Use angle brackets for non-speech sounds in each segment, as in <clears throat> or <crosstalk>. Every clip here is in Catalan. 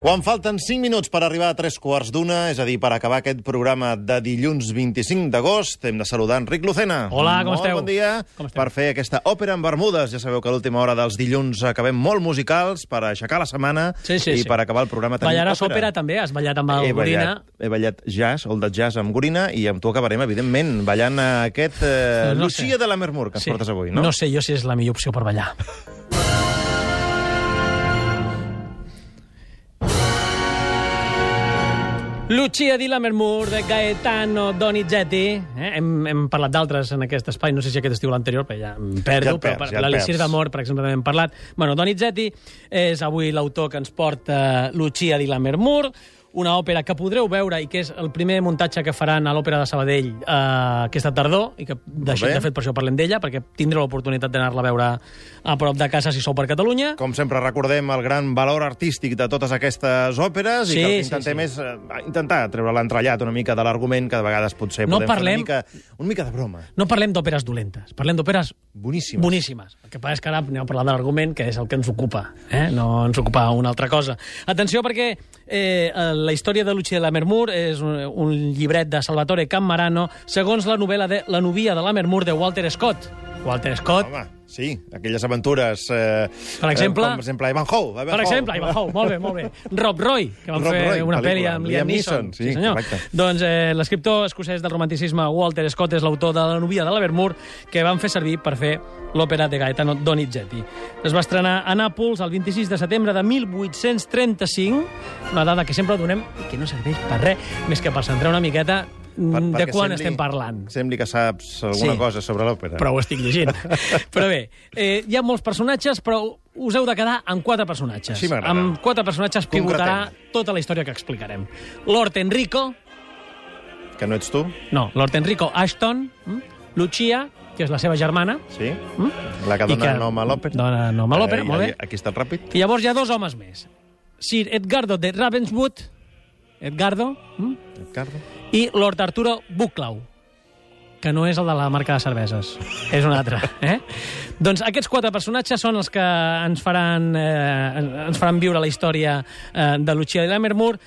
Quan falten 5 minuts per arribar a tres quarts d'una, és a dir, per acabar aquest programa de dilluns 25 d'agost, hem de saludar Enric Lucena. Hola, com molt esteu? bon dia. Com esteu? Per fer aquesta òpera en Bermudes. Ja sabeu que a l'última hora dels dilluns acabem molt musicals per aixecar la setmana Sí, sí, i sí. per acabar el programa tenim Ballaràs òpera, també? Has ballat amb el he Gorina? ballat, he ballat jazz, el de jazz amb Gorina, i amb tu acabarem, evidentment, ballant aquest eh, No Lucia sé. de la Mermur que ens portes avui, no? No sé jo si és la millor opció per ballar. <laughs> Lucia di Lammermoor, de Gaetano Donizetti. Eh? Hem, hem parlat d'altres en aquest espai, no sé si aquest estiu l'anterior, però ja em perdo. Ja perds, però per- ja L'Elixir d'amor, per exemple, també hem parlat. Bueno, Donizetti és avui l'autor que ens porta Lucia di Lammermoor, una òpera que podreu veure i que és el primer muntatge que faran a l'Òpera de Sabadell eh, aquesta tardor, i que de, bé. de fet per això parlem d'ella, perquè tindreu l'oportunitat d'anar-la a veure a prop de casa si sou per Catalunya. Com sempre recordem el gran valor artístic de totes aquestes òperes Sí, i que el que sí, intentem sí. és eh, intentar treure l'entrellat una mica de l'argument que de vegades potser No podem parlem- fer una mica, una mica de broma. No parlem d'òperes dolentes, parlem d'òperes Boníssimes. boníssimes. El que passa és que ara anem a parlar de l'argument, que és el que ens ocupa, eh? no ens ocupa una altra cosa. Atenció, perquè eh, la història de Lucia de la Mermur és un, un llibret de Salvatore Cammarano, segons la novel·la de La novia de la Mermur de Walter Scott. Walter Scott, Home, sí, aquelles aventures... Eh, Per exemple? Eh, com, per exemple, Ivanhoe. Per exemple, Ivanhoe, molt bé, molt bé. Rob Roy, que van Rob fer Roy, una pel·li amb Liam Liam Neeson. Neeson, sí, senyor. correcte. Doncs eh, l'escriptor escocès del romanticisme Walter Scott és l'autor de La novia de l'Avermur que van fer servir per fer l'òpera de Gaetano Donizetti. Es va estrenar a Nàpols el 26 de setembre de 1835, una dada que sempre donem i que no serveix per res, més que per centrar una miqueta mm, de quan estem parlant. Sembli que saps alguna Sí. cosa sobre l'òpera. Però ho estic llegint. <laughs> però bé, eh, hi ha molts personatges, però us heu de quedar amb quatre personatges. Així amb quatre personatges pivotarà Concretem. tota la història que explicarem. Lord Enrico, Que no ets tu? no, Lord Enrico Ashton, mm? Lucia, que és la seva germana, Sí? Mm? La que dona que nom a l'òpera? dona nom a l'òpera, Eh, molt bé. Aquí està el ràpid. i llavors hi ha dos homes més. Sir Edgardo de Ravenswood, Edgardo, mm? Carlo. i Lord Arturo Buclau, que no és el de la marca de cerveses, és un altre. <laughs> Eh? doncs aquests quatre personatges són els que ens faran, eh, ens faran viure la història eh, de Lucia de Lammermoor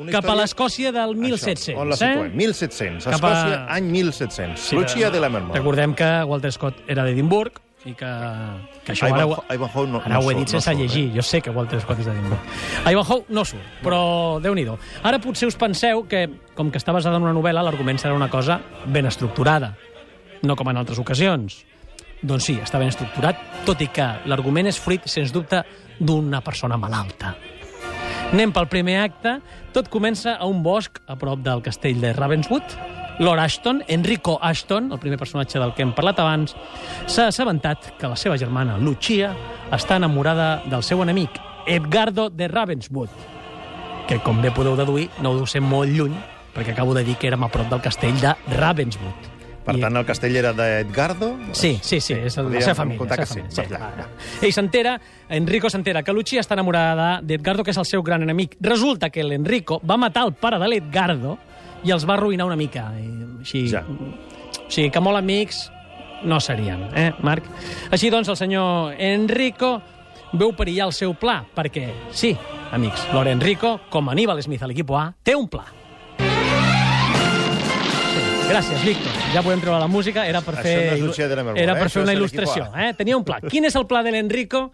Una cap a l'Escòcia del 1700. Això, on la situem? 1700. Cap a- Escòcia, any 1700. Sí, Lucia eh? de la Mermor. Recordem que Walter Scott era d'Edimburg i que, que això ara, ho- Ivanhoe, no, Ara no ho he dit sense no llegir. eh? Jo sé que Walter Scott és d'Edimburg. Ivanhoe no surt, però déu nhi Ara potser us penseu que, com que està basada en una novel·la, l'argument serà una cosa ben estructurada, no com en altres ocasions. Doncs sí, està ben estructurat, tot i que l'argument és fruit, sens dubte, d'una persona malalta. Anem pel primer acte. Tot comença a un bosc a prop del castell de Ravenswood. Lord Ashton, Enrico Ashton, el primer personatge del que hem parlat abans, s'ha assabentat que la seva germana, Lucia, està enamorada del seu enemic, Edgardo de Ravenswood, que, com bé podeu deduir, no deu ser molt lluny, perquè acabo de dir que érem a prop del castell de Ravenswood. Per I- tant, el castell era d'Edgardo? Sí, sí, sí, és la seva família. la seva sí, família. perfecte. clar. Ell s'entera, Enrico s'entera que Lucia està enamorada d'Edgardo, que és el seu gran enemic. Resulta que l'Enrico va matar el pare de l'Edgardo i els va arruïnar una mica. I així, Ja. O sigui, que molt amics no serien, eh, Marc? Així doncs, el senyor Enrico veu perillar el seu pla, perquè, sí, amics, Lord Enrico, com Aníbal Smith a l'equip A, té un pla. Gràcies, Víctor. Ja podem treure la música. Era per fer, no era eh? per Això fer una il·lustració. Eh? Tenia un pla. Quin és el pla de l'Enrico?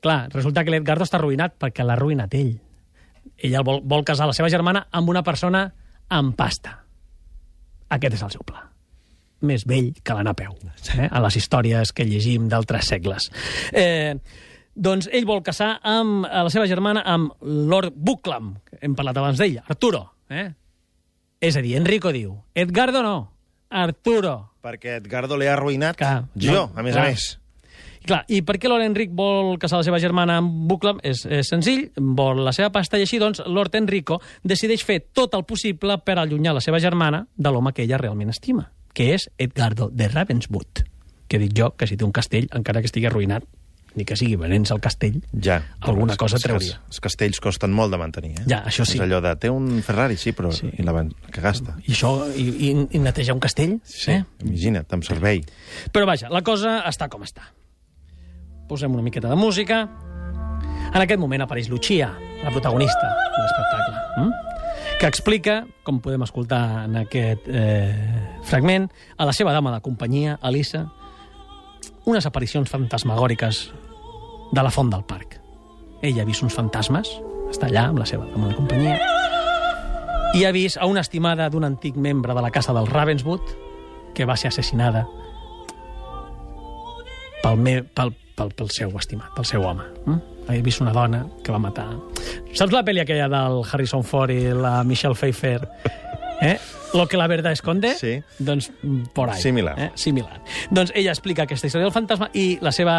Clar, resulta que l'Edgardo està arruïnat perquè l'ha arruïnat ell. Ell el vol, vol casar la seva germana amb una persona amb pasta. Aquest és el seu pla. Més vell que la Napeu, eh? a les històries que llegim d'altres segles. Eh, doncs ell vol casar amb a la seva germana amb Lord Bucklam, que hem parlat abans d'ell, Arturo. Eh? És a dir, Enrico diu, Edgardo no, Arturo. Perquè Edgardo l'he arruïnat Clar, jo, no, a més clar. a més. I clar, i per què Lord Enric vol casar la seva germana amb Bucklam? És, és senzill, vol la seva pasta i així, doncs, Lord Enrico decideix fer tot el possible per allunyar la seva germana de l'home que ella realment estima, que és Edgardo de Ravenswood, que dic jo que si té un castell, encara que estigui arruïnat, ni que sigui venent-se al castell, Ja. Alguna Els- cosa els- trauria. Els castells costen molt de mantenir, eh? Ja, això sí. És allò de, té un Ferrari, sí, però... Sí. I la que gasta. i això, i, i, i netejar un castell, Sí, eh? imagina't, amb servei. Però vaja, la cosa està com està. Posem una miqueta de música. En aquest moment apareix Lucia, la protagonista de l'espectacle, mm? que explica, com podem escoltar en aquest eh, fragment, a la seva dama de companyia, Elisa, unes aparicions fantasmagòriques de la font del parc. Ella ha vist uns fantasmes, està allà amb la seva dama de companyia, i ha vist a una estimada d'un antic membre de la casa del Ravenswood que va ser assassinada pel, me, pel, pel, pel seu estimat, pel seu home. Mm? He vist una dona que va matar... Saps la pel·li aquella del Harrison Ford i la Michelle Pfeiffer? Eh? Lo que la verdad esconde? Sí. Doncs mm, por ahí. Similar. Eh? Similar. Doncs ella explica aquesta història del fantasma i la seva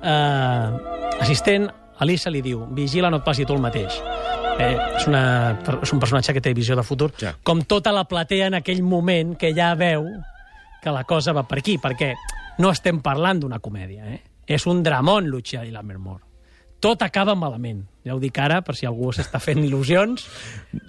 eh, assistent, Elisa, li diu vigila, no et passi tu el mateix. Eh, és, una, és un personatge que té visió de futur, Ja. com tota la platea en aquell moment que ja veu que la cosa va per aquí, perquè no estem parlant d'una comèdia, eh? És un dramón, Lucia i Lammermoor. Tot acaba malament. Ja ho dic ara, per si algú s'està fent il·lusions.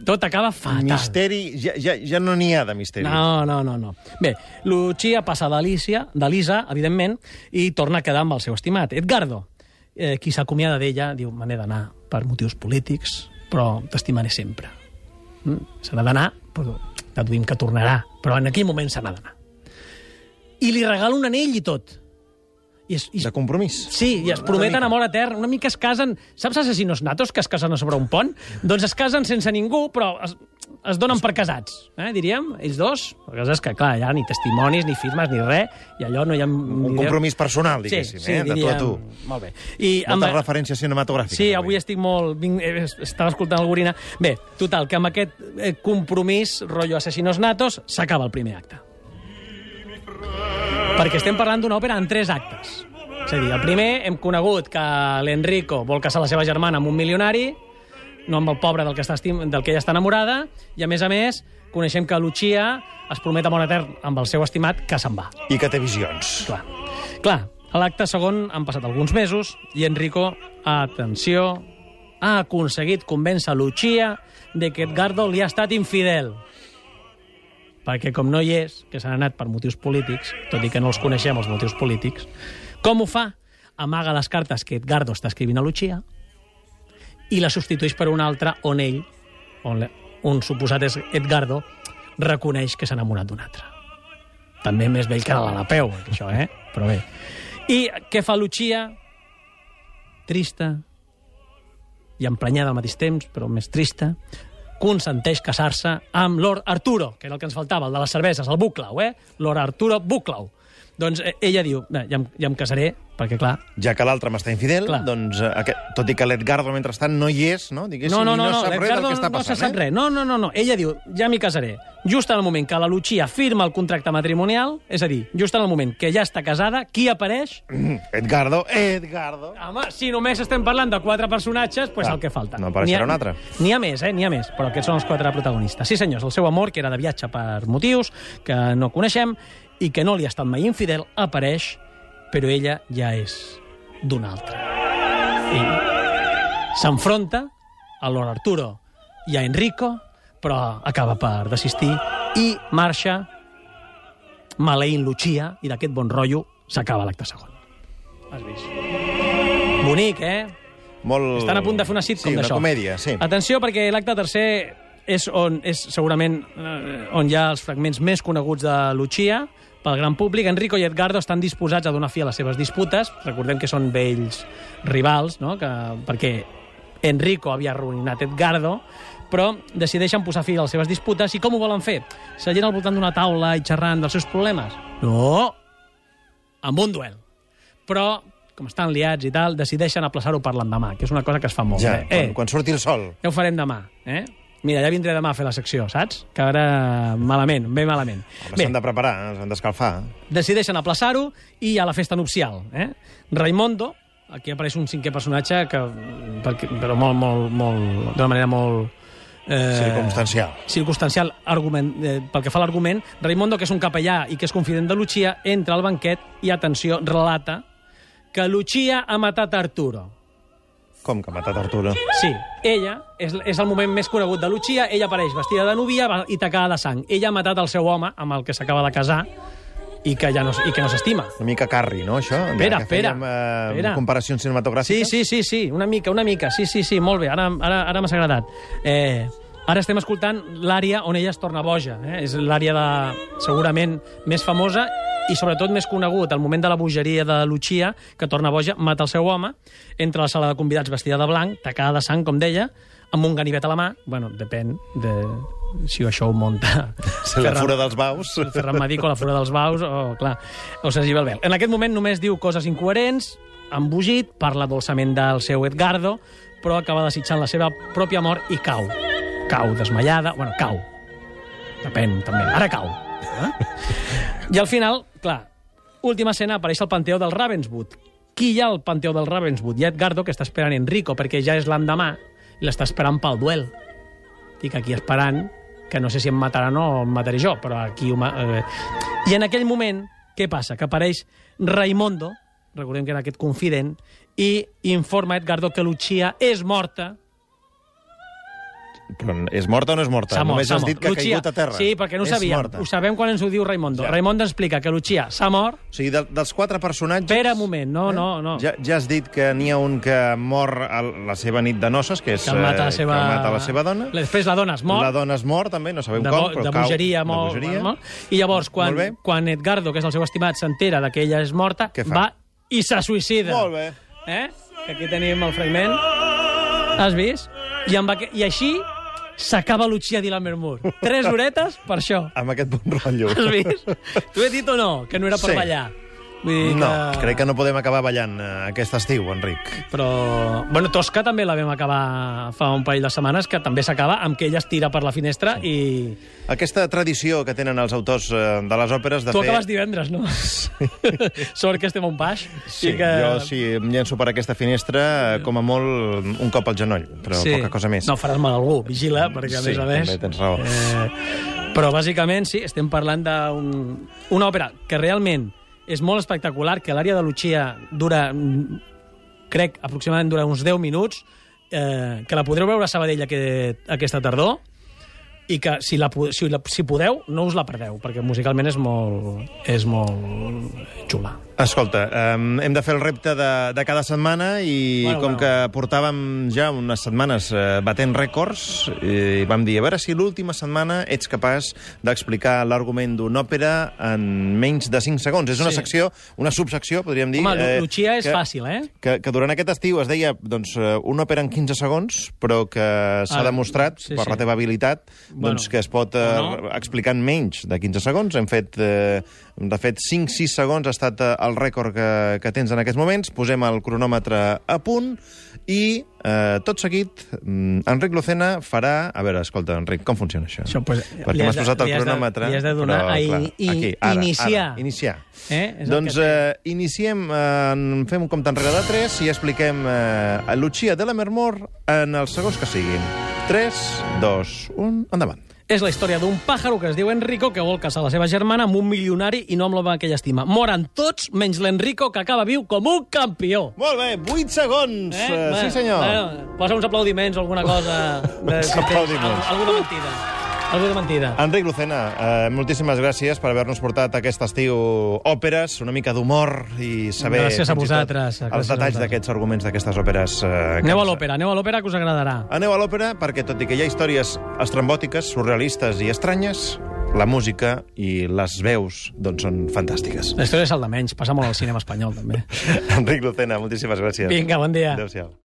Tot acaba fatal. Misteri, ja, ja, ja no n'hi ha de misteri. No, no, no, no. Bé, Lucia passa d'Alicia, d'Elisa, evidentment, i torna a quedar amb el seu estimat, Edgardo. Eh, qui s'acomiada d'ella diu, me n'he d'anar per motius polítics, però t'estimaré sempre. Mm? Se n'ha d'anar, però deduïm que tornarà, però en aquell moment se n'ha d'anar. I li regala un anell i tot. I, es, i De compromís. Sí, i es prometen amor etern. Una mica es casen... Saps assassinos natos que es casen a sobre un pont? Doncs es casen sense ningú, però es, es donen per casats, eh, diríem, ells dos. El que és que, clar, ja ni testimonis, ni firmes, ni res, i allò no hi ha... Un compromís personal, diguéssim, eh? de tu a tu. Molt bé. I Moltes referències cinematogràfiques. Sí, avui estic molt... Vinc, eh, estava escoltant el Gorina. Bé, total, que amb aquest eh, compromís, rotllo assassinos natos, s'acaba el primer acte. Perquè estem parlant d'una òpera en tres actes. És a dir, el primer hem conegut que l'Enrico vol casar la seva germana amb un milionari, no amb el pobre del que, està estim, del que ella està enamorada, i a més a més coneixem que Lucia es promet amor etern amb el seu estimat que se'n va. I que té visions. Clar. Clar, a l'acte segon han passat alguns mesos i Enrico, atenció, ha aconseguit convèncer Lucia de que Edgardo li ha estat infidel. Perquè com no hi és, que s'han anat per motius polítics, tot i que no els coneixem, els motius polítics, com ho fa? Amaga les cartes que Edgardo està escrivint a Lucia i la substitueix per una altra on ell, on un suposat és Edgardo, reconeix que s'ha enamorat d'un altre. També més vell que la Napeu, això, eh? Però bé. I què fa Lucia? Trista i emprenyada al mateix temps, però més trista, consenteix casar-se amb Lord Arturo, que era el que ens faltava, el de les cerveses, el Buclau, eh? Lord Arturo Buclau. Doncs eh, ella diu, "Bé, ja, ja em casaré, perquè clar... Ja que l'altre m'està infidel, Clar. doncs, eh, aquest, tot i que l'Edgardo, mentrestant, no hi és, no? Diguéssim, No, no, i no, no, sap res del que està no se passant, sap eh? res. No, no, no, no. Ella diu, ja m'hi casaré. Just en el moment que la Lucia firma el contracte matrimonial, és a dir, just en el moment que ja està casada, qui apareix? <clears throat> Edgardo, Edgardo... Home, si només estem parlant de quatre personatges, pues Clar, el que falta. no apareixerà ha- un altre. N'hi ha més, eh? N'hi ha més, però aquests són els quatre protagonistes. Sí, senyors, el seu amor, que era de viatge per motius que no coneixem i que no li ha estat mai infidel, apareix, però ella ja és d'un altre. I s'enfronta a Lord Arturo i a Enrico, però acaba per desistir i marxa maleint Lucia i d'aquest bon rotllo s'acaba l'acte segon. Has vist? Bonic, eh? Molt... Estan a punt de fer una sitcom sí, una d'això. comèdia, sí. Atenció, perquè l'acte tercer és on és segurament eh, on hi ha els fragments més coneguts de Lucia pel gran públic. Enrico i Edgardo estan disposats a donar fi a les seves disputes. Recordem que són vells rivals, no? que, perquè Enrico havia arruïnat Edgardo, però decideixen posar fi a les seves disputes. I com ho volen fer? Seient al voltant d'una taula i xerrant dels seus problemes? No! Amb un duel. Però, com estan liats i tal, decideixen aplaçar-ho per l'endemà, que és una cosa que es fa molt. Ja, eh? quan, quan surti el sol. Ja ho farem demà, eh? Mira, ja vindré demà a fer la secció, saps? Que ara malament, bé malament. Home, S'han de preparar, eh? s'han d'escalfar. decideixen aplaçar-ho i a la festa nupcial. Eh? Raimondo, aquí apareix un cinquè personatge que, perquè, però molt, molt, molt, d'una manera molt... Eh, Circumstancial. circumstancial argument, eh, pel que fa a l'argument, Raimondo, que és un capellà i que és confident de Lucia, entra al banquet i, atenció, relata que Lucia ha matat Arturo. Com que ha matat Arturo? Sí, ella, és, és el moment més conegut de Lucia, ella apareix vestida de núvia i tacada de sang. Ella ha matat el seu home, amb el que s'acaba de casar, i que ja no, i que no s'estima. Una mica Carri, no, això? Espera, espera, eh, comparacions Sí, cinematogràfiques. sí, sí, sí, una mica, una mica. Sí, sí, sí, molt bé, ara, ara, ara m'ha agradat. Eh, ara estem escoltant l'àrea on ella es torna boja. Eh? És l'àrea de, segurament més famosa i sobretot més conegut, el moment de la bogeria de Lucia, que torna boja, mata el seu home, entra a la sala de convidats vestida de blanc, tacada de sang, com deia, amb un ganivet a la mà, bueno, depèn de si això ho munta... Sí, <laughs> la fura dels baus. Ferran Madí o la fura dels baus, o, clar, o Sergi Belbel. En aquest moment només diu coses incoherents, embogit, parla dolçament del seu Edgardo, però acaba desitjant la seva pròpia mort i cau. Cau desmaiada, bueno, cau. Depèn, també. Ara cau. Eh? I al final, clar, última escena, apareix el Panteó del Ravenswood. Qui hi ha al Panteó del Ravenswood? Hi ha Edgardo, que està esperant Enrico, perquè ja és l'endemà, i l'està esperant pel duel. Estic aquí esperant, que no sé si em mataran o em mataré jo, però aquí... Ho ma... eh... I en aquell moment, què passa? Que apareix Raimondo, recordem que era aquest confident, i informa Edgardo que Lucia és morta, Però és morta o no és morta? S'ha mort, Només has mort. dit que ha Lucia, caigut a terra. Sí, perquè no ho és sabíem. Morta. Ho sabem quan ens ho diu Raimondo. Ja. Raimondo explica que Lucia s'ha mort. O sigui, de, dels quatre personatges... Espera un moment, no, no, no. Ja, ja has dit que n'hi ha un que mor a la seva nit de noces, que és... Que mata la eh, seva... Que mata la seva dona. Després la dona es mor. La dona es mor, també, no sabem de, com, però de cau. bogeria, de molt, bogeria. molt. I llavors, quan, quan Edgardo, que és el seu estimat, s'entera de que ella és morta, va i se suïcida. Molt bé. Eh? Aquí tenim el fragment. Has vist? I, amb aqu... I així s'acaba Lucia di Lammermoor. Tres horetes per això. Amb aquest bon rotllo. Has vist? T'ho he dit o no? Que no era per Sí. ballar. Vull dir No, que... crec que no podem acabar ballant eh, aquest estiu, Enric. Però, bueno, Tosca també la vam acabar fa un parell de setmanes, que també s'acaba amb que ella es tira per la finestra sí. i... Aquesta tradició que tenen els autors eh, de les òperes de Tu fer... acabes divendres, no? <laughs> Sort que estem a un baix. Sí, que... jo si em llenço per aquesta finestra, com a molt un cop al genoll, però poca cosa més. No faràs mal a algú, vigila, perquè a Sí, més a més... també tens raó. Eh, però bàsicament sí, estem parlant d'una òpera que realment és molt espectacular, que l'àrea de Lucia dura, crec, aproximadament dura uns 10 minuts, eh, que la podreu veure a Sabadell aquest, aquesta tardor, i que si, la, si, la, si podeu, no us la perdeu, perquè musicalment és molt, és molt xula. Escolta, um, hem de fer el repte de, de cada setmana i Bueno, com bueno. que portàvem ja unes setmanes uh, batent rècords, i vam dir, a veure si l'última setmana ets capaç d'explicar l'argument d'una òpera en menys de 5 segons. És una Sí. secció, una subsecció, podríem dir. Home, eh, eh, Lucia és que, fàcil, eh? Que, que durant aquest estiu es deia doncs, eh, una òpera en 15 segons, però que s'ha Ah, demostrat, sí, per sí. la teva habilitat, Bueno, doncs, que es pot eh, no. explicar en menys de 15 segons. Hem fet, eh, de fet, 5-6 segons ha estat eh, el rècord que, que tens en aquests moments. Posem el cronòmetre a punt i, eh, tot seguit, mm, Enric Lucena farà... A veure, escolta, Enric, com funciona això? Això, pues, Perquè m'has posat el cronòmetre. li has de donar però, a clar, i- aquí, ara, iniciar. Ara, iniciar. Eh? És Doncs eh, iniciem, eh, fem un compte enrere de 3 i expliquem eh, a Lucia de la Mermor en els segons que siguin. 3, 2, 1, endavant. És la història d'un pàjaro que es diu Enrico que vol casar la seva germana amb un milionari i no amb l'home que ella estima. Moren tots, menys l'Enrico, que acaba viu com un campió. Molt bé, 8 segons. Eh? Bé, sí, senyor. Bueno, posa uns aplaudiments o alguna cosa. <laughs> De, tens Aplaudiments. al- Alguna mentida. Alguna mentida. Enric Lucena, eh, moltíssimes gràcies per haver-nos portat aquest estiu òperes, una mica d'humor i saber... Gràcies a tot vosaltres, a Els detalls d'aquests arguments d'aquestes òperes. Eh, que Aneu a l'òpera, aneu a l'òpera que us agradarà. Aneu a l'òpera perquè, tot i que hi ha històries estrambòtiques, surrealistes i estranyes, la música i les veus doncs, són fantàstiques. La història és el de menys, passa molt al cinema espanyol, també. <laughs> Enric Lucena, moltíssimes gràcies. Vinga, bon dia. Adéu-siau.